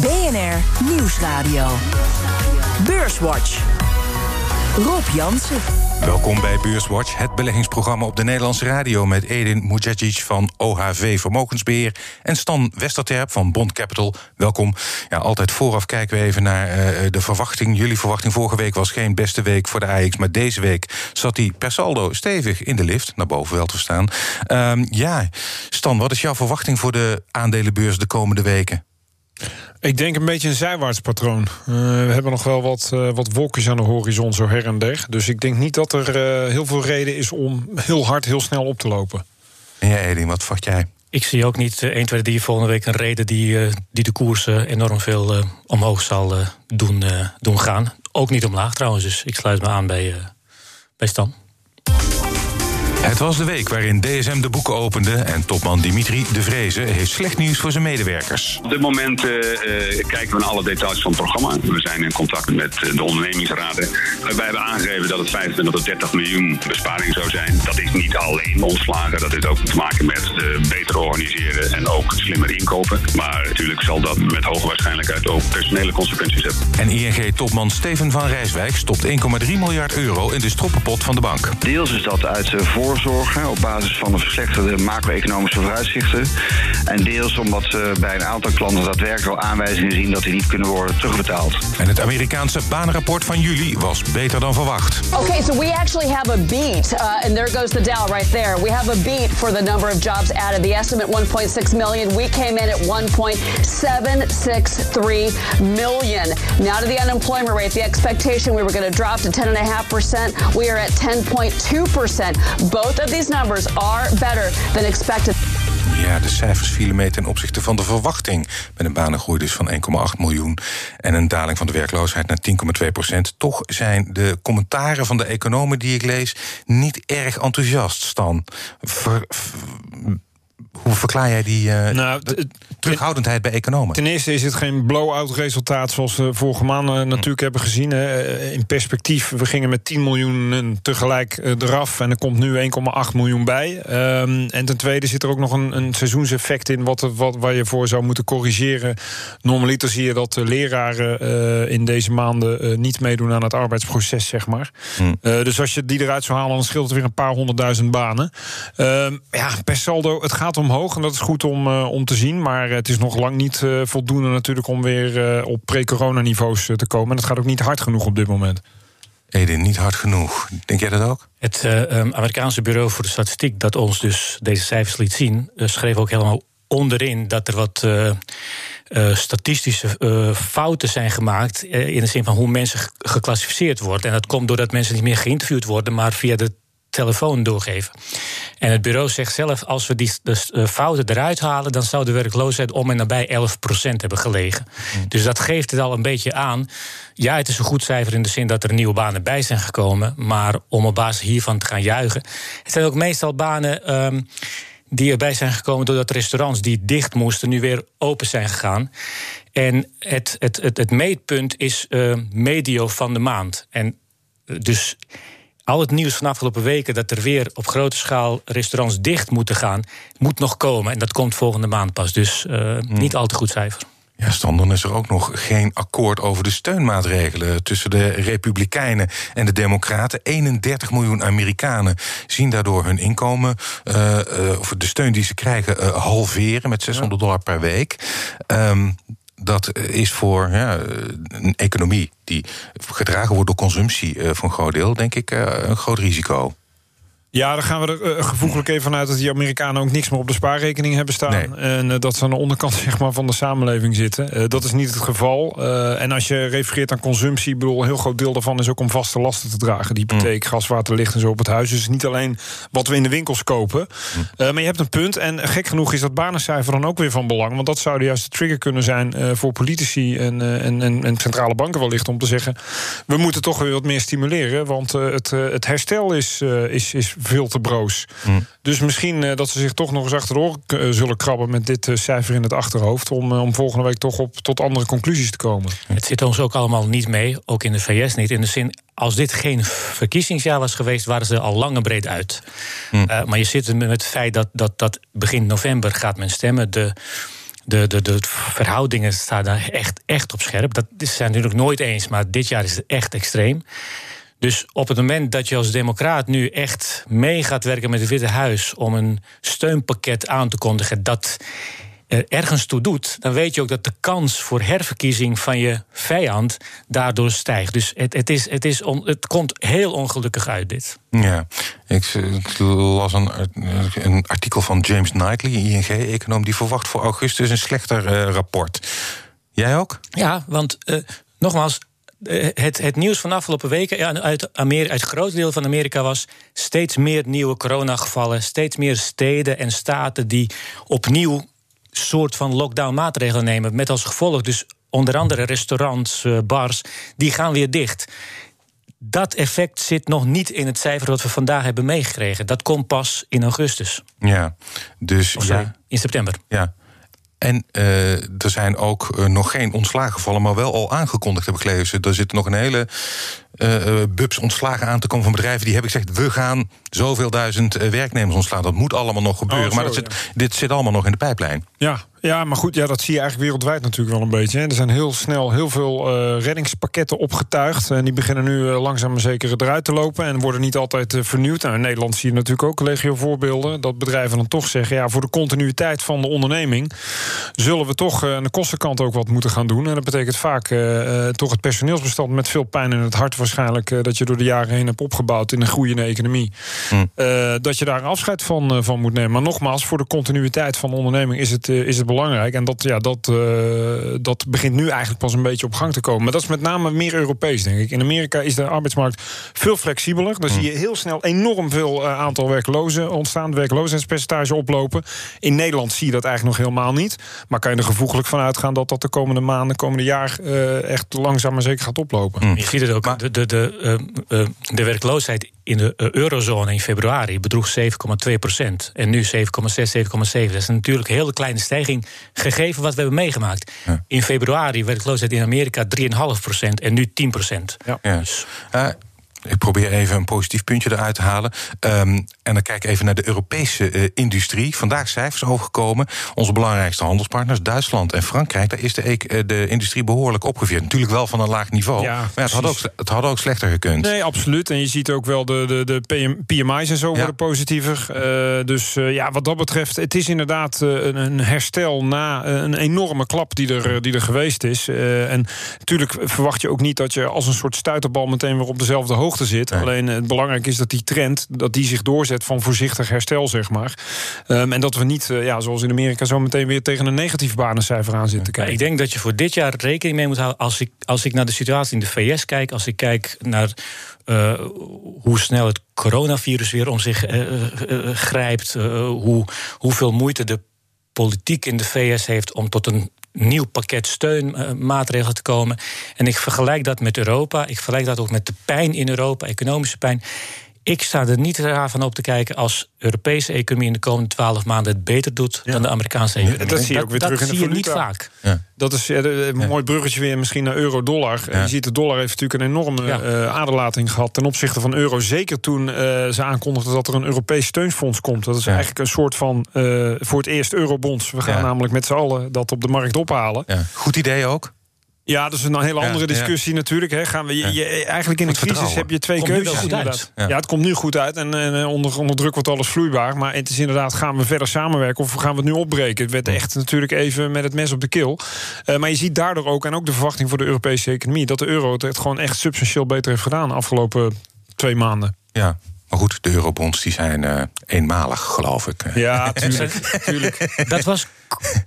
BNR Nieuwsradio. Beurswatch. Rob Jansen. Welkom bij Beurswatch, het beleggingsprogramma op de Nederlandse radio... met Edin Mujagic van OHV Vermogensbeheer... en Stan Westerterp van Bond Capital. Welkom. Ja, altijd vooraf kijken we even naar uh, de verwachting. Jullie verwachting vorige week was geen beste week voor de AX... maar deze week zat hij per saldo stevig in de lift, naar boven wel te staan. Uh, ja, Stan, wat is jouw verwachting voor de aandelenbeurs de komende weken? Ik denk een beetje een zijwaarts patroon. Uh, we hebben nog wel wat, uh, wat wolkjes aan de horizon, zo her en der. Dus ik denk niet dat er uh, heel veel reden is om heel hard, heel snel op te lopen. En jij, Edin, wat verwacht jij? Ik zie ook niet 1, 2, 3 volgende week een reden die, die de koers enorm veel omhoog zal doen, doen gaan. Ook niet omlaag trouwens, dus ik sluit me aan bij, bij Stan. Het was de week waarin DSM de boeken opende en topman Dimitri de Vreese heeft slecht nieuws voor zijn medewerkers. Op dit moment uh, kijken we naar alle details van het programma. We zijn in contact met de ondernemingsraden. Wij hebben aangegeven dat het 25 tot 30 miljoen besparing zou zijn. Dat is niet alleen ontslagen, dat heeft ook te maken met uh, beter organiseren en ook slimmer inkopen. Maar natuurlijk zal dat met hoge waarschijnlijkheid ook personele consequenties hebben. En ING-topman Steven van Rijswijk stopt 1,3 miljard euro in de stroppenpot van de bank. Deels is dat uit voor zorgen op basis van de verslechterde macro-economische vooruitzichten. En deels omdat ze bij een aantal klanten daadwerkelijk al aanwijzingen zien dat die niet kunnen worden terugbetaald. En het Amerikaanse baanrapport van juli was beter dan verwacht. Okay, so we actually have a beat. Uh, and there goes the Dow right there. We have a beat for the number of jobs added. The estimate 1.6 million. We came in at 1.763 million. Now to the unemployment rate. The expectation we were going to drop to 10.5%. We are at 10.2%. Both of these numbers are better than expected. Ja, de cijfers vielen mee ten opzichte van de verwachting. Met een banengroei dus van 1,8 miljoen en een daling van de werkloosheid naar 10,2 procent. Toch zijn de commentaren van de economen die ik lees niet erg enthousiast, Stan. Hoe verklaar jij die uh, nou, terughoudendheid bij economen? Ten eerste is het geen blow-out resultaat zoals we vorige maand uh, natuurlijk hebben gezien. Uh, in perspectief, we gingen met 10 miljoen tegelijk eraf en er komt nu 1,8 miljoen bij. Um, en ten tweede zit er ook nog een, een seizoenseffect in wat, wat, waar je voor zou moeten corrigeren. Normaliter zie je dat de leraren in deze maanden niet meedoen aan het arbeidsproces, zeg maar. Hmm. dus als je die eruit zou halen, dan scheelt het weer een paar honderdduizend banen. Ehm, ja, per saldo, het gaat omhoog en dat is goed om, uh, om te zien. Maar het is nog lang niet uh, voldoende natuurlijk om weer uh, op pre-corona niveaus te komen. En dat gaat ook niet hard genoeg op dit moment. Edin, niet hard genoeg. Denk jij dat ook? Het um, Amerikaanse Bureau voor de Statistiek, dat ons dus deze cijfers liet zien, schreef ook helemaal onderin dat er wat uh, uh, statistische uh, fouten zijn gemaakt. in de zin van hoe mensen geclassificeerd worden. En dat komt doordat mensen niet meer geïnterviewd worden, maar via de telefoon doorgeven. En het bureau zegt zelf, als we die de fouten eruit halen... dan zou de werkloosheid om en nabij 11% hebben gelegen. Hmm. Dus dat geeft het al een beetje aan. Ja, het is een goed cijfer in de zin dat er nieuwe banen bij zijn gekomen... maar om op basis hiervan te gaan juichen... het zijn ook meestal banen... Um, die erbij zijn gekomen doordat restaurants die dicht moesten, nu weer open zijn gegaan. En het, het, het, het meetpunt is uh, medio van de maand. En uh, dus al het nieuws van de afgelopen weken dat er weer op grote schaal restaurants dicht moeten gaan, moet nog komen. En dat komt volgende maand pas. Dus uh, niet al te goed cijfer. Ja, Stan, dan is er ook nog geen akkoord over de steunmaatregelen tussen de Republikeinen en de Democraten. 31 miljoen Amerikanen zien daardoor hun inkomen, uh, uh, of de steun die ze krijgen, uh, halveren met 600 dollar per week. Um, dat is voor ja, een economie die gedragen wordt door consumptie uh, voor een groot deel, denk ik, uh, een groot risico. Ja, daar gaan we er uh, gevoeglijk even vanuit dat die Amerikanen ook niks meer op de spaarrekening hebben staan. En uh, dat ze aan de onderkant zeg maar, van de samenleving zitten. Uh, dat is niet het geval. en als je refereert aan consumptie, ik bedoel, een heel groot deel daarvan is ook om vaste lasten te dragen. Die hypotheek, mm. gas, water, licht en zo op het huis. Dus niet alleen wat we in de winkels kopen. Mm. maar je hebt een punt. En gek genoeg is dat banencijfer dan ook weer van belang. Want dat zou de juiste trigger kunnen zijn voor politici en, en, en, en, centrale banken wellicht. Om te zeggen, we moeten toch weer wat meer stimuleren. Want het, het herstel is, is, is veel te broos. Mm. Dus misschien uh, dat ze zich toch nog eens achteroor uh, zullen krabben met dit uh, cijfer in het achterhoofd. Om, om volgende week toch op, tot andere conclusies te komen. Het zit ons ook allemaal niet mee, ook in de VS niet. In de zin, als dit geen verkiezingsjaar was geweest, waren ze al lang en breed uit. Mm. maar je zit met het feit dat, dat, dat begin november gaat men stemmen. De de, de, de verhoudingen staan daar echt, echt op scherp. Dat zijn natuurlijk nooit eens, maar dit jaar is het echt extreem. Dus op het moment dat je als democraat nu echt mee gaat werken met het Witte Huis om een steunpakket aan te kondigen, dat ergens toe doet, dan weet je ook dat de kans voor herverkiezing van je vijand daardoor stijgt. Dus het, het, is, het, is het komt heel ongelukkig uit, dit. Ja, ik, las een, een, artikel van James Knightley, ING-econoom, die verwacht voor augustus een slechter uh, rapport. Jij ook? Ja, want uh, nogmaals, eh, het, het, nieuws van de afgelopen weken uit, Amerika, uit het grote deel van Amerika was steeds meer nieuwe coronagevallen, steeds meer steden en staten die opnieuw soort van lockdown-maatregelen nemen. Met als gevolg dus onder andere restaurants, eh, bars, die gaan weer dicht. Dat effect zit nog niet in het cijfer wat we vandaag hebben meegekregen. Dat komt pas in augustus. Ja, dus ja. in september. Ja. En uh, er zijn ook uh, nog geen ontslagen gevallen, maar wel al aangekondigd, heb ik gelezen. Er zit nog een hele uh, bubs ontslagen aan te komen van bedrijven die hebben gezegd: we gaan zoveel duizend werknemers ontslaan. Dat moet allemaal nog gebeuren. Oh, maar dat zit, dit zit allemaal nog in de pijplijn. Ja, ja, maar goed, ja, dat zie je eigenlijk wereldwijd natuurlijk wel een beetje. Hè. Er zijn heel snel heel veel uh, reddingspakketten opgetuigd. En die beginnen nu uh, langzaam maar zeker eruit te lopen. En worden niet altijd uh, vernieuwd. Nou, in Nederland zie je natuurlijk ook legio voorbeelden. Dat bedrijven dan toch zeggen: ja, voor de continuïteit van de onderneming zullen we toch aan de kostenkant ook wat moeten gaan doen. En dat betekent vaak toch het personeelsbestand met veel pijn in het hart waarschijnlijk. dat je door de jaren heen hebt opgebouwd in een groeiende economie. Hm. dat je daar afscheid van, van moet nemen. Maar nogmaals, voor de continuïteit van de onderneming is het, is het belangrijk belangrijk. En dat, ja, dat, uh, dat begint nu eigenlijk pas een beetje op gang te komen. Maar dat is met name meer Europees, denk ik. In Amerika is de arbeidsmarkt veel flexibeler. Dan zie je heel snel enorm veel uh, aantal werklozen ontstaan. werkloosheidspercentage oplopen. In Nederland zie je dat eigenlijk nog helemaal niet. Maar kan je er gevoeglijk van uitgaan dat dat de komende maanden, komende jaar uh, echt langzaam maar zeker gaat oplopen. Je ziet het ook. De, de, de, de werkloosheid in de eurozone in februari bedroeg 7,2 procent. En nu 7,6, 7,7. Dat is natuurlijk een hele kleine stijging gegeven wat we hebben meegemaakt. In februari werkloosheid in Amerika 3,5 procent en nu 10 procent. Ja. Dus. Uh, ik probeer even een positief puntje eruit te halen. Um, en dan kijk ik even naar de Europese uh, industrie. Vandaag cijfers overgekomen. Onze belangrijkste handelspartners, Duitsland en Frankrijk, daar is de, uh, de industrie behoorlijk opgeveerd. Natuurlijk wel van een laag niveau. Ja, maar het had, ook, het had ook slechter gekund. Nee, absoluut. En je ziet ook wel de, de, de PMI's en zo worden positiever. Uh, dus ja, wat dat betreft, het is inderdaad een, een, herstel na een enorme klap die er, die er geweest is. en natuurlijk verwacht je ook niet dat je als een soort stuiterbal meteen weer op dezelfde hoogte zit. Alleen het belangrijk is dat die trend dat die zich doorzet van voorzichtig herstel, zeg maar. Um, en dat we niet, uh, ja, zoals in Amerika, zo meteen weer tegen een negatief banencijfer aan zitten kijken. Ik denk dat je voor dit jaar rekening mee moet houden. Als ik, als ik naar de situatie in de VS kijk, als ik kijk naar uh, hoe snel het coronavirus weer om zich uh, grijpt, hoe, hoeveel moeite de politiek in de VS heeft om tot een nieuw pakket steunmaatregelen te komen. En ik vergelijk dat met Europa. Ik vergelijk dat ook met de pijn in Europa, economische pijn. Ik sta er niet raar van op te kijken als Europese economie in de komende twaalf maanden het beter doet dan de Amerikaanse economie. dat zie je ook weer terug in de zie je niet vaak. Ja. Dat is een mooi bruggetje weer misschien naar euro-dollar. Je ziet de dollar heeft natuurlijk een enorme uh, aderlating gehad ten opzichte van euro. Zeker toen uh, ze aankondigden dat er een Europees steunfonds komt. Dat is eigenlijk een soort van uh, voor het eerst eurobonds. We gaan namelijk met z'n allen dat op de markt ophalen. Goed idee ook. Ja, dat is een hele andere discussie natuurlijk. Hè. Gaan we, je, eigenlijk in een crisis heb je twee keuzes. Inderdaad. Ja. het komt nu goed uit en, en onder, onder druk wordt alles vloeibaar. Maar het is inderdaad, gaan we verder samenwerken of gaan we het nu opbreken? Het werd echt natuurlijk even met het mes op de keel. Uh, maar je ziet daardoor ook, en ook de verwachting voor de Europese economie, dat de euro het gewoon echt substantieel beter heeft gedaan de afgelopen twee maanden. Ja, maar goed, de eurobonds die zijn uh, eenmalig, geloof ik. Ja, tuurlijk. tuurlijk. Dat was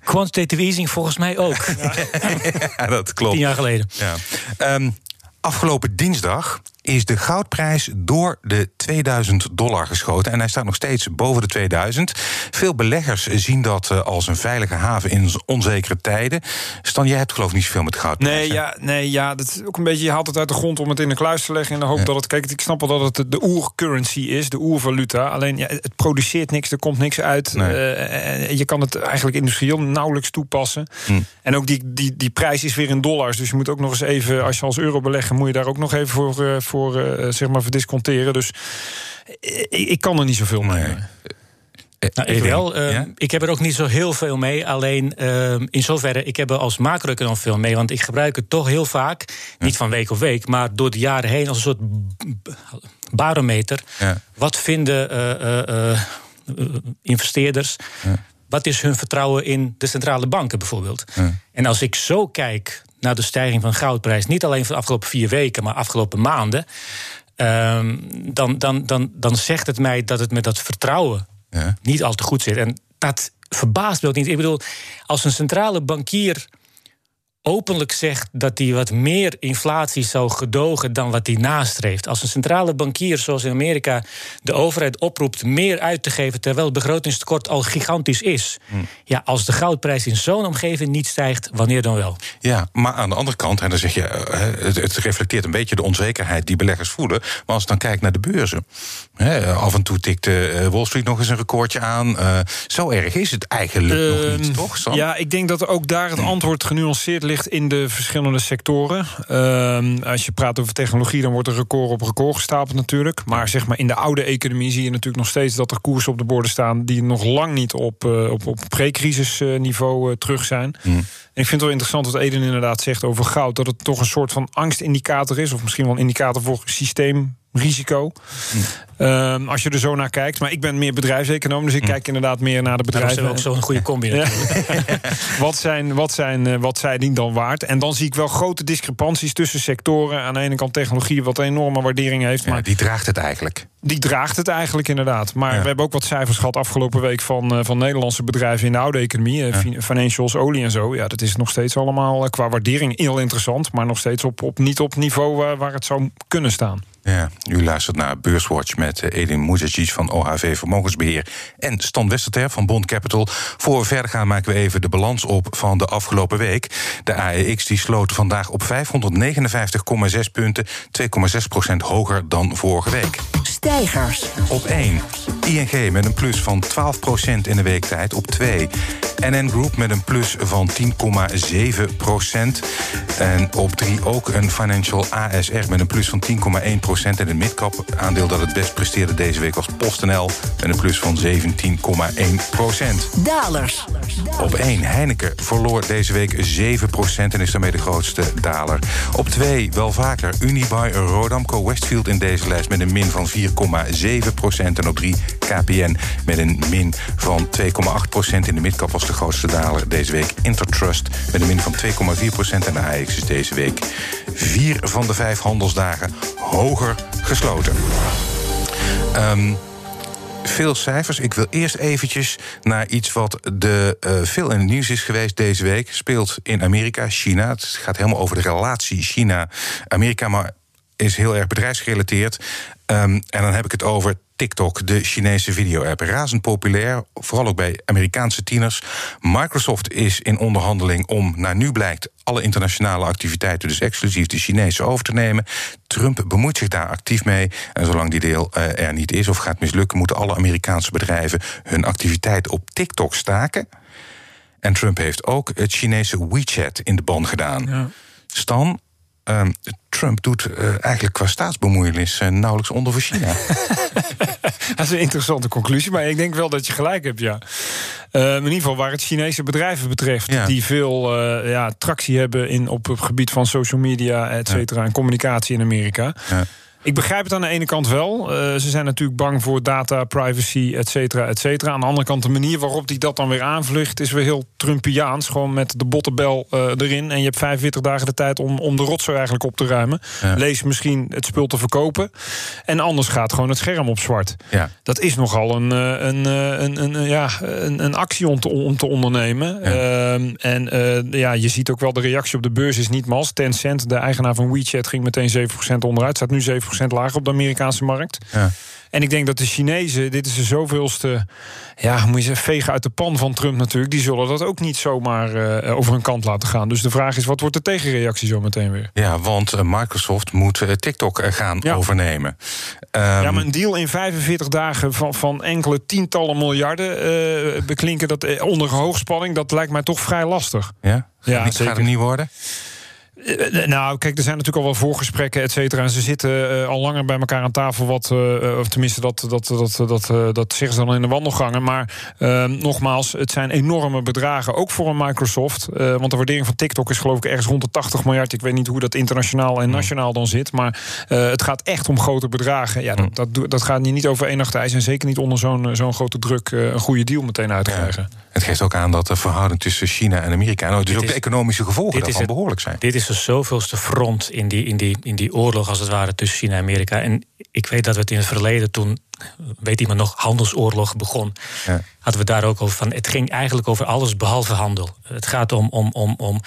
quantitative easing volgens mij ook. Ja, dat klopt. Tien jaar geleden. Ja. Um, afgelopen dinsdag is de goudprijs door de 2000 dollar geschoten. En hij staat nog steeds boven de 2000. Veel beleggers zien dat eh, als een veilige haven in onzekere tijden. Stan, jij hebt geloof ik niet zoveel met goud. Nee, ja, nee, ja, dat is ook een beetje, je haalt het uit de grond om het in de kluis te leggen. In de hoop dat het, kijk, ik snap wel dat het de oercurrency is, de oervaluta. Alleen ja, het produceert niks, er komt niks uit. Nee. Uh, je kan het eigenlijk industrieel nauwelijks toepassen. Hm. En ook die, die, die prijs is weer in dollars. Dus je moet ook nog eens even, als je als euro beleggen, moet je daar ook nog even voor, uh, voor uh, zeg maar verdisconteren. Dus ik, ik, kan er niet zoveel mee. Nou, ik wel. Ehm, ik heb er ook niet zo heel veel mee. Alleen ehm, in zoverre, ik heb er als macro-econoom veel mee. Want ik gebruik het toch heel vaak. Niet van week op week, maar door de jaren heen als een soort barometer. Ja. Wat vinden uh, uh, investeerders? Wat is hun vertrouwen in de centrale banken bijvoorbeeld? En als ik zo kijk naar de stijging van goudprijs, niet alleen van de afgelopen vier weken, maar afgelopen maanden. Ehm, dan, dan, dan, dan zegt het mij dat het met dat vertrouwen ja. niet al te goed zit. En dat verbaast me ook niet. Ik bedoel, als een centrale bankier openlijk zegt dat hij wat meer inflatie zou gedogen dan wat hij nastreeft. Als een centrale bankier, zoals in Amerika, de overheid oproept meer uit te geven terwijl het begrotingstekort al gigantisch is. Hmm. Ja, als de goudprijs in zo'n omgeving niet stijgt, wanneer dan wel? Ja, maar aan de andere kant, en dan zeg je, eh, het, reflecteert een beetje de onzekerheid die beleggers voelen. Maar als je dan kijkt naar de beurzen, af en toe tikt eh, Wall Street nog eens een recordje aan. Uh, zo erg is het eigenlijk nog niet, ehm, toch? Sam? Ja, ik denk dat ook daar het antwoord genuanceerd ligt in de verschillende sectoren. Ehm, als je praat over technologie, dan wordt er record op record gestapeld natuurlijk. Maar zeg maar in de oude economie zie je natuurlijk nog steeds dat er koersen op de borden staan die nog lang niet op, uh, op, op pre-crisisniveau uh, terug zijn. Hmm. En ik vind het wel interessant wat Eden inderdaad zegt over goud. Dat het toch een soort van angstindicator is. Of misschien wel een indicator voor systeemrisico. Ehm, als je er zo naar kijkt. Maar ik ben meer bedrijfseconoom, dus ik hm. kijk inderdaad meer naar de bedrijven. Dat is ook zo'n goede combi. wat, zijn, wat, zijn, uh, wat zijn die dan waard? En dan zie ik wel grote discrepanties tussen sectoren. Aan de ene kant technologie, wat een enorme waardering heeft. maar die draagt het eigenlijk. Die draagt het eigenlijk inderdaad. Maar we hebben ook wat cijfers gehad afgelopen week van, uh, van Nederlandse bedrijven in de oude economie. Uh, Financials, olie en zo. Ja, dat is nog steeds allemaal qua waardering heel interessant. Maar nog steeds op, op, niet op niveau waar het zou kunnen staan. Ja, u luistert naar Beurswatch met eh, Edin Moezacic van OHV Vermogensbeheer en Stan Westerter van Bond Capital. Voor we verder gaan maken we even de balans op van de afgelopen week. De AEX die sloot vandaag op 559,6 punten, 2,6% hoger dan vorige week. Stijgers. Op 1. ING met een plus van 12% in de weektijd. Op 2. NN Group met een plus van 10,7% En op 3 ook een Financial ASR met een plus van 10,1% en het midcap aandeel dat het best presteerde deze week was PostNL met een plus van 17,1% Dalers. Op 1 Heineken verloor deze week 7% en is daarmee de grootste daler. Op 2 wel vaker Unibuy Rodamco Westfield in deze lijst met een min van 4,7% En op 3 KPN met een min van 2,8% In de midcap was de grootste daler deze week Intertrust met een min van 2,4% En de AX is deze week vier van de vijf handelsdagen hoger gesloten. Um, veel cijfers. Ik wil eerst eventjes naar iets wat de, uh, veel in het nieuws is geweest deze week. Speelt in Amerika, China. Het gaat helemaal over de relatie China-Amerika, maar is heel erg bedrijfsgerelateerd. Um, en dan heb ik het over TikTok, de Chinese video-app. Razend populair, vooral ook bij Amerikaanse tieners. Microsoft is in onderhandeling om, naar nu blijkt, alle internationale activiteiten, dus exclusief de Chinese, over te nemen. Trump bemoeit zich daar actief mee. En zolang die deel uh, er niet is of gaat mislukken, moeten alle Amerikaanse bedrijven hun activiteit op TikTok staken. En Trump heeft ook het Chinese WeChat in de ban gedaan. Ja. Stan, Ehm, Trump doet uh, eigenlijk qua staatsbemoeienis uh, nauwelijks onder voor China. dat is een interessante conclusie, maar ik denk wel dat je gelijk hebt, ja. Uh, in ieder geval waar het Chinese bedrijven betreft, die veel ja, tractie hebben in, op het gebied van social media, et cetera, en communicatie in Amerika. Ja. Ik begrijp het aan de ene kant wel. Uh, ze zijn natuurlijk bang voor data, privacy, et cetera, et cetera. Aan de andere kant, de manier waarop die dat dan weer aanvlucht... is weer heel Trumpiaans. Gewoon met de bottenbel uh, erin. En je hebt 45 dagen de tijd om, om de rotzooi eigenlijk op te ruimen. Lees misschien het spul te verkopen. En anders gaat gewoon het scherm op zwart. Ja. Dat is nogal een, eh, een, een, een, ja, een, een actie om te, om te ondernemen. Ehm, en ja, je ziet ook wel, de reactie op de beurs is niet mas. Tencent, de eigenaar van WeChat, ging meteen 7% onderuit. Staat nu 7% lager op de Amerikaanse markt. Ja. En ik denk dat de Chinezen, dit is de zoveelste, ja, moet je zeggen, vegen uit de pan van Trump natuurlijk. Die zullen dat ook niet zomaar uh, over hun kant laten gaan. Dus de vraag is, wat wordt de tegenreactie zo meteen weer? Ja, want uh, Microsoft moet uh, TikTok gaan overnemen. Um, ja, maar een deal in 45 dagen van, van enkele tientallen miljarden beklinken dat onder hoogspanning, dat lijkt mij toch vrij lastig. Ja, ja gaat het niet worden? Eh, eh, nou, kijk, er zijn natuurlijk al wel voorgesprekken, et cetera. En ze zitten al langer bij elkaar aan tafel. Wat, of tenminste, dat, dat, dat, dat, dat zeggen ze dan in de wandelgangen. Maar ehm, nogmaals, het zijn enorme bedragen. Ook voor een Microsoft. want de waardering van TikTok is geloof ik ergens rond de 80 miljard. Ik weet niet hoe dat internationaal en nationaal dan zit. Maar het gaat echt om grote bedragen. Ja, dat, dat, dat gaat niet over één nacht ijs. En zeker niet onder zo'n zo'n grote druk een goede deal meteen uit te krijgen. Het geeft ook aan dat de verhouding tussen China en Amerika... Nou, dus ook de economische gevolgen daarvan behoorlijk zijn. Dit is de zoveelste front in die, in, die, in die oorlog, als het ware, tussen China en Amerika. En ik weet dat we het in het verleden toen weet iemand nog, handelsoorlog begon. Ja. Hadden we daar ook over van. Het ging eigenlijk over alles behalve handel. Het gaat om, om, om, om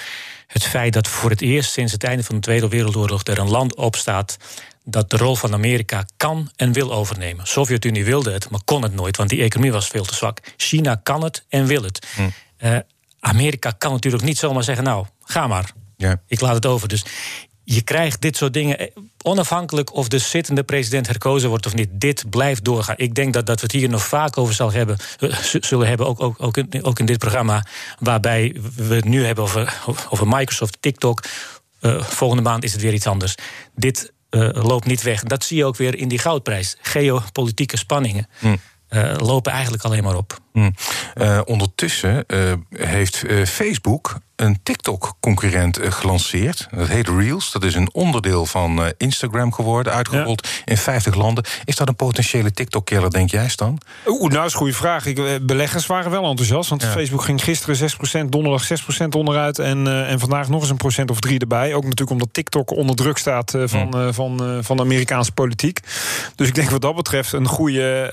het feit dat voor het eerst sinds het einde van de Tweede Wereldoorlog er een land opstaat dat de rol van Amerika kan en wil overnemen. Sovjet-Unie wilde het, maar kon het nooit, want die economie was veel te zwak. China kan het en wil het. Hm. Uh, Amerika kan natuurlijk niet zomaar zeggen: Nou, ga maar. Ja. Ik laat het over. Dus je krijgt dit soort dingen, eh, onafhankelijk of de zittende president herkozen wordt of niet, dit blijft doorgaan. Ik denk dat, dat we het hier nog vaak over zal hebben, eh, zullen hebben, ook, ook, ook, in, ook in dit programma, waarbij we het nu hebben over, over Microsoft, TikTok. Uh, volgende maand is het weer iets anders. Dit uh, loopt niet weg. Dat zie je ook weer in die goudprijs. Geopolitieke spanningen. Hm. Uh, lopen eigenlijk alleen maar op. Hm. Uh, ondertussen uh, heeft Facebook een TikTok-concurrent eh, gelanceerd. Dat heet Reels. Dat is een onderdeel van eh, Instagram geworden, uitgerold in 50 landen. Is dat een potentiële TikTok-killer, denk jij, Stan? Oeh, nou, is een goede vraag. Ik, eh, beleggers waren wel enthousiast. Want Facebook ging gisteren 6%, donderdag 6% onderuit. En, en vandaag nog eens een procent of drie erbij. Ook natuurlijk omdat TikTok onder druk staat van, mm. van, van de Amerikaanse politiek. Dus ik denk wat dat betreft een, goede,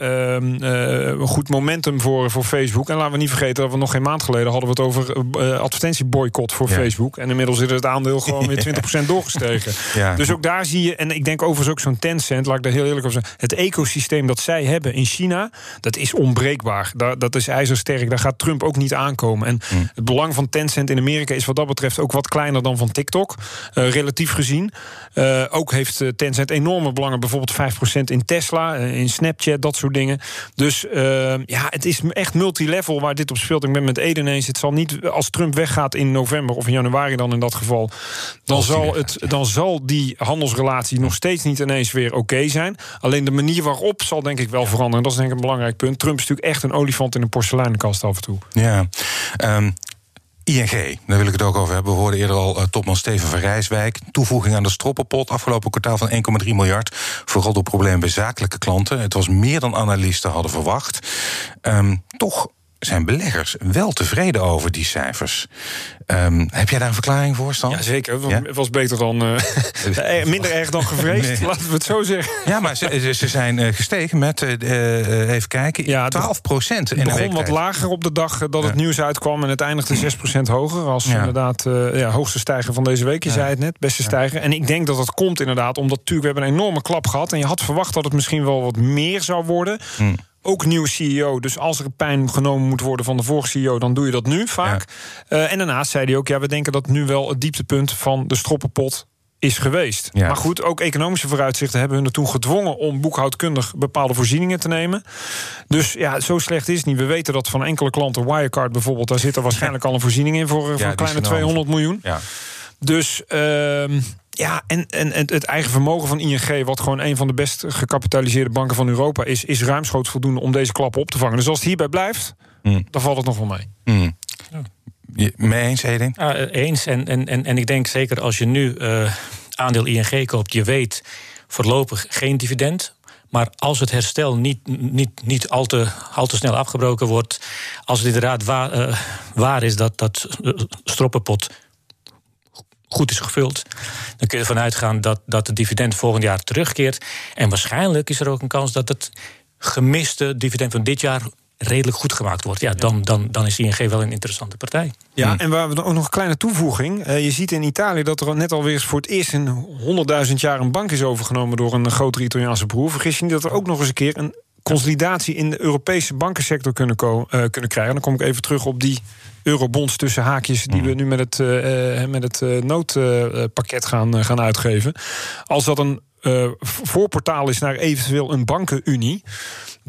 uh, goed momentum voor, voor Facebook. En laten we niet vergeten dat we nog geen maand geleden hadden we het over advertentieborden boycott voor Facebook. En inmiddels is het aandeel gewoon weer 20% doorgestegen. Ja. Dus ook daar zie je, en ik denk overigens ook zo'n Tencent, laat ik daar heel eerlijk over zeggen. Het ecosysteem dat zij hebben in China, dat is onbreekbaar. Dat, dat is ijzersterk. Daar gaat Trump ook niet aankomen. En hmm. het belang van Tencent in Amerika is wat dat betreft ook wat kleiner dan van TikTok. Uh, relatief gezien. Uh, ook heeft eh, Tencent enorme belangen, bijvoorbeeld 5% in Tesla, in Snapchat, dat soort dingen. Dus ja, het is echt multilevel waar dit op speelt. Ik ben met Eden eens. Het zal niet, als Trump weggaat in november of in januari dan in dat geval, dan, zal, het, dan zal die handelsrelatie nog steeds niet ineens weer oké zijn. Alleen de manier waarop zal denk ik wel veranderen. Dat is denk ik een belangrijk punt. Trump is natuurlijk echt een olifant in een porseleinkast af en toe. Ja. Um, ING, daar wil ik het ook over hebben. We hoorden eerder al uh, topman Steven van Rijswijk. Toevoeging aan de stroppenpot, afgelopen kwartaal van 1,3 miljard. Vooral door problemen bij zakelijke klanten. Het was meer dan analisten hadden verwacht. Um, toch zijn beleggers wel tevreden over die cijfers. Um, heb jij daar een verklaring voor, Stan? Ja, zeker. Het was beter dan... Uh, minder erg dan gevreesd, laten we het zo zeggen. Ja, maar ze, ze zijn uh, gestegen met, uh, even kijken, ja, 12 procent. Het begon wat lager op de dag dat het nieuws uitkwam... en het eindigde 6 procent hoger. Als inderdaad ja, hoogste stijger van deze week. Je zei het net, beste stijger. En ik denk dat dat komt inderdaad omdat natuurlijk... we hebben een enorme klap gehad... en je had verwacht dat het misschien wel wat meer zou worden... Hmm ook nieuw CEO. Dus als er pijn genomen moet worden van de vorige CEO, dan doe je dat nu vaak. Uh, en daarnaast zei hij ook: ja, we denken dat nu wel het dieptepunt van de stroppenpot is geweest. Maar goed, ook economische vooruitzichten hebben hun er toen gedwongen om boekhoudkundig bepaalde voorzieningen te nemen. Dus ja, zo slecht is het niet. We weten dat van enkele klanten, Wirecard bijvoorbeeld, daar zit er waarschijnlijk al een voorziening in voor, voor een kleine 200 miljoen. Ja. Dus uh, ja, en, en het, eigen vermogen van ING, wat gewoon een van de best gecapitaliseerde banken van Europa is, is ruimschoots voldoende om deze klap op te vangen. Dus als het hierbij blijft, mm. dan valt het nog wel mee. Mm. Ja. mee eens, Edin? Ja, eens. En, en, en, en ik denk zeker als je nu uh, aandeel ING koopt, je weet voorlopig geen dividend. Maar als het herstel niet, niet, niet al, te, al te snel afgebroken wordt, als het inderdaad waar, uh, waar is dat dat stroppenpot goed is gevuld, dan kun je ervan uitgaan dat, dat het dividend volgend jaar terugkeert. En waarschijnlijk is er ook een kans dat het gemiste dividend van dit jaar redelijk goed gemaakt wordt. Ja, dan, dan, dan is ING wel een interessante partij. Ja, hmm. en we hebben ook nog een kleine toevoeging. Uh, je ziet in Italië dat er net alweer voor het eerst in 100.000 jaar een bank is overgenomen door een grotere Italiaanse broer. Vergis je niet dat er ook nog eens een keer een consolidatie in de Europese bankensector kunnen, uh, kunnen krijgen. Dan kom ik even terug op die eurobonds tussen haakjes die we mm. nu met het, uh, met het noodpakket gaan, gaan uitgeven. Als dat een voorportaal is naar eventueel een bankenunie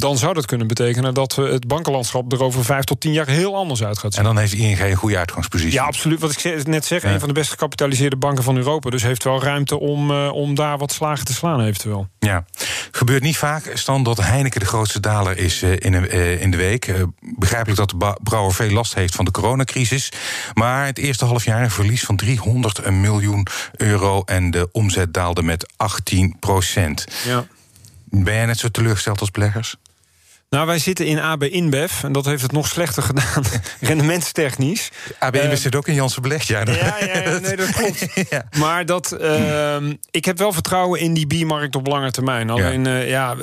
dan zou dat kunnen betekenen dat het bankenlandschap er over vijf tot tien jaar heel anders uit gaat zien. En dan heeft ING een goede uitgangspositie. Ja, absoluut. Wat ik net zeg, een van de best gecapitaliseerde banken van Europa. Dus heeft wel ruimte om, uh, om daar wat slagen te slaan, eventueel. Ja, gebeurt niet vaak, Stan, dat Heineken de grootste daler is uh, in, uh, in de week. begrijpelijk dat de brouwer veel last heeft van de coronacrisis. Maar het eerste half jaar een verlies van 300 miljoen euro en de omzet daalde met 18 procent. Ja. Ben jij net zo teleurgesteld als beleggers? Nou, wij zitten in AB InBev en dat heeft het nog slechter gedaan, rendementstechnisch. AB InBev uh, zit ook in Janssen Beleg, ja. Ja, ja, nee, dat klopt. ja. Maar dat, uh, ik heb wel vertrouwen in die biermarkt op lange termijn. Alleen, ja. Uh, ja,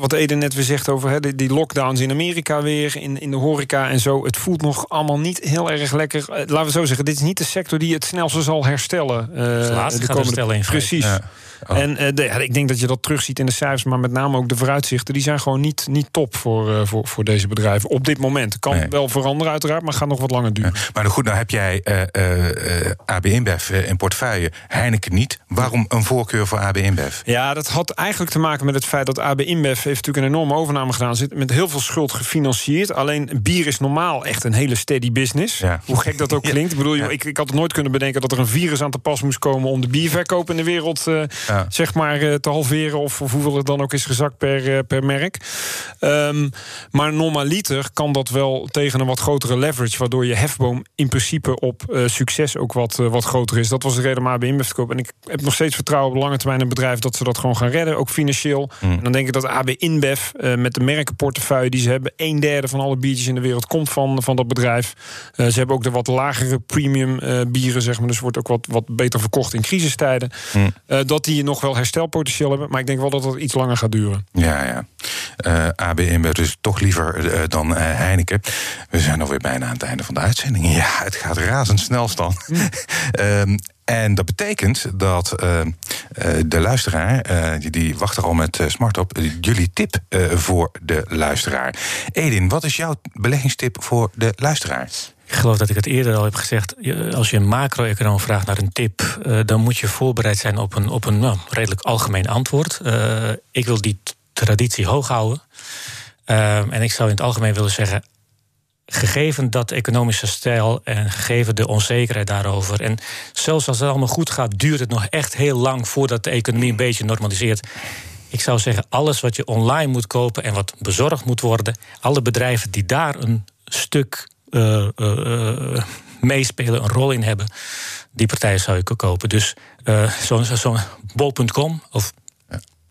wat Eden net weer zegt over he, die, die, lockdowns in Amerika weer, in, in de horeca en zo. Het voelt nog allemaal niet heel erg lekker. Eh, laten we zo zeggen, dit is niet de sector die het snelste zal herstellen. Uh, de laatste gaat herstellen in Precies. Ja. Oh. En uh, de, ja, ik denk dat je dat terugziet in de cijfers, maar met name ook de vooruitzichten. Die zijn gewoon niet, niet top voor, uh, voor, voor deze bedrijven op dit moment. Kan nee. wel veranderen, uiteraard, maar gaat nog wat langer duren. Ja. Maar goed, nou heb jij uh, AB InBev in portefeuille, Heineken niet. Waarom een voorkeur voor AB InBev? Ja, dat had eigenlijk te maken met het feit dat AB InBev heeft natuurlijk een enorme overname gedaan. Zit met heel veel schuld gefinancierd. Alleen bier is normaal echt een hele steady business. Ja. Hoe gek dat ook klinkt. Ik bedoel, ik, ik had nooit kunnen bedenken dat er een virus aan te pas moest komen om de bierverkoop in de wereld ja. zeg maar uh, te halveren. Of, of, hoeveel het dan ook is gezakt per, uh, per merk. Um, maar normaliter kan dat wel tegen een wat grotere leverage. Waardoor je hefboom in principe op uh, succes ook wat, wat groter is. Dat was de reden InBev te kopen. En ik heb nog steeds vertrouwen op lange termijn een bedrijf dat ze dat gewoon gaan redden. Ook financieel. Mm. En dan denk ik dat AB InBev met de merkenportefeuille die ze hebben. Een derde van alle biertjes in de wereld komt van, van dat bedrijf. ze hebben ook de wat lagere premium bieren, zeg maar. Dus wordt ook wat, wat beter verkocht in crisistijden. Mm. dat die nog wel herstelpotentieel hebben. Maar ik denk wel dat het iets langer gaat duren. Ja, ja. Uh, eh, ABM dus toch liever uh, dan uh, Heineken. We zijn alweer bijna aan het einde van de uitzending. Ja, het gaat razendsnel, Stan. Mm. en dat betekent dat uh, de luisteraar, uh, die, wacht er al met smart op, jullie tip voor de luisteraar. Edin, wat is jouw beleggingstip voor de luisteraar? Ik geloof dat ik het eerder al heb gezegd. Als je een macro-econoom vraagt naar een tip, dan moet je voorbereid zijn op een, op een nou, redelijk algemeen antwoord. Ik wil die traditie hoog houden. Uh, en ik zou in het algemeen willen zeggen. Gegeven dat economische stijl en gegeven de onzekerheid daarover. En zelfs als het allemaal goed gaat, duurt het nog echt heel lang voordat de economie een beetje normaliseert. Ik zou zeggen, alles wat je online moet kopen en wat bezorgd moet worden, alle bedrijven die daar een stuk uh, uh, meespelen, een rol in hebben, die partijen zou ik kopen. Dus zo'n zo bol.com of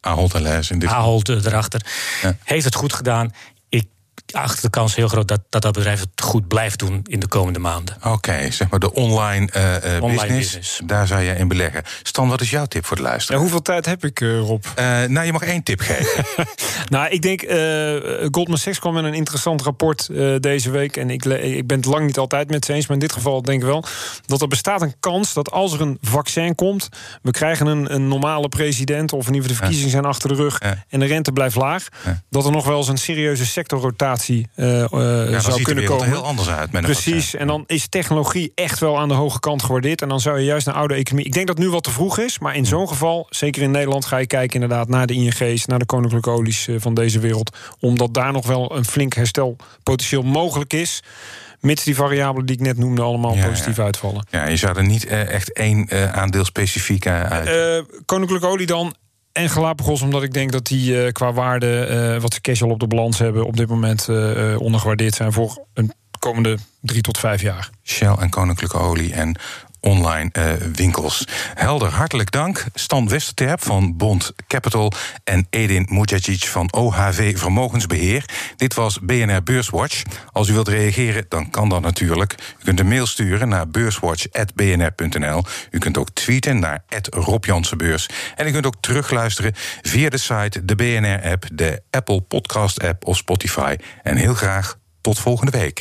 Ahold en in dit Ahold erachter. Ja. Heeft het goed gedaan achter de kans heel groot dat, dat dat bedrijf het goed blijft doen in de komende maanden. Oké, zeg maar de online, uh, online business, daar zou je in beleggen. Stan, wat is jouw tip voor de luisteraar? Ja, hoeveel tijd heb ik, uh, Rob? Uh, nou, je mag één tip geven. nou, ik denk, Goldman Sachs kwam met een interessant rapport deze week. En ik, ik ben het lang niet altijd met ze eens, maar in dit geval denk ik wel dat er bestaat een kans dat als er een vaccin komt, we krijgen een, een normale president, of in ieder geval de verkiezingen zijn achter de rug en de rente blijft laag, dat er nog wel eens een serieuze sectorrotatie uh, ja, zou kunnen komen. Er heel anders uit. Met Precies. En dan is technologie echt wel aan de hoge kant gewaardeerd. En dan zou je juist naar oude economie. Ik denk dat nu wat te vroeg is. Maar in zo'n geval, zeker in Nederland, ga je kijken inderdaad naar de ING's, naar de koninklijke olies eh, van deze wereld. Omdat daar nog wel een flink herstelpotentieel mogelijk is. Mits die variabelen die ik net noemde allemaal ja, positief ja. uitvallen. Ja, je zou er niet echt één uh, aandeel specifiek uit. Koninklijke olie dan en Galapagos, omdat ik denk dat die uh, qua waarde, uh, wat ze cash al op de balans hebben, op dit moment uh, ondergewaardeerd zijn voor een komende drie tot vijf jaar. Shell en Koninklijke Olie en online uh, winkels. Helder, hartelijk dank. Stan Westerterp van Bond Capital en Edin Mujagic van OHV Vermogensbeheer. Dit was BNR Beurswatch. Als u wilt reageren, dan kan dat natuurlijk. U kunt een mail sturen naar beurswatch.bnr.nl. U kunt ook tweeten naar Rob En u kunt ook terugluisteren via de site, de BNR-app, de Apple Podcast-app of Spotify. En heel graag tot volgende week.